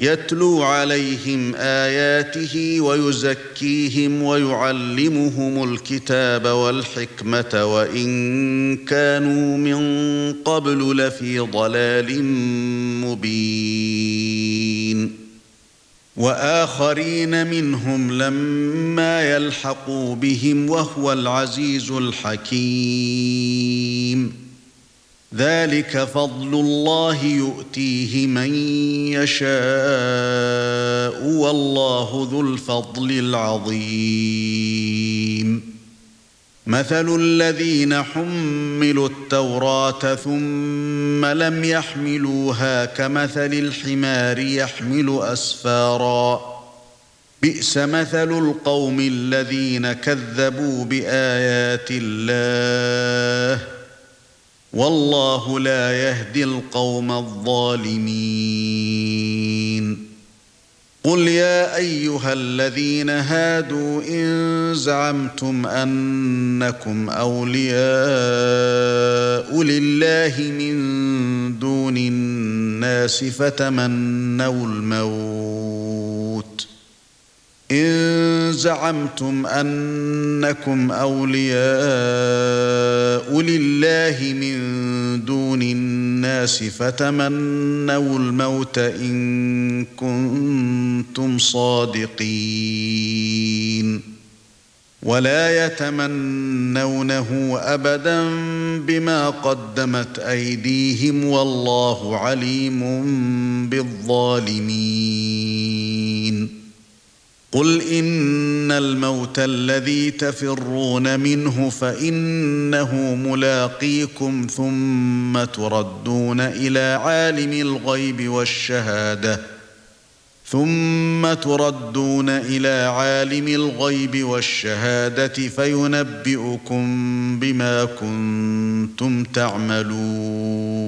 يتلو عليهم آياته ويزكيهم ويعلمهم الكتاب والحكمة وإن كانوا من قبل لفي ضلال مبين. وآخرين منهم لما يلحقوا بهم وهو العزيز الحكيم. ذلك فضل الله يؤتيه من يشاء والله ذو الفضل العظيم. مثل الذين حملوا التوراة ثم لم يحملوها كمثل الحمار يحمل أسفارا. بئس مثل القوم الذين كذبوا بآيات الله. والله لا يهدي القوم الظالمين. قل يا أيها الذين هادوا إن زعمتم أنكم أولياء لله من دون الناس فتمنوا الموت. إن زعمتم أنكم أولياء لله من الناس فتمنوا الموت إن كنتم صادقين. ولا يتمنونه أبدا بما قدمت أيديهم والله عليم بالظالمين. قل ان الموت الذي تفرون منه فانه ملاقيكم ثم تردون إلى عالم الغيب والشهاده. ثم تردون إلى عالم الغيب والشهاده فينبئكم بما كنتم تعملون.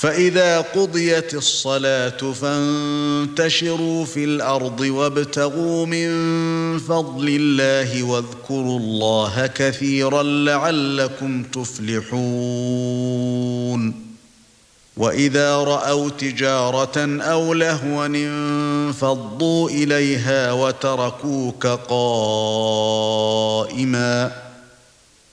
فإذا قضيت الصلاة فانتشروا في الأرض وابتغوا من فضل الله واذكروا الله كثيرا لعلكم تفلحون. وإذا رأوا تجارة أو لهوا انفضوا إليها وتركوك قائما.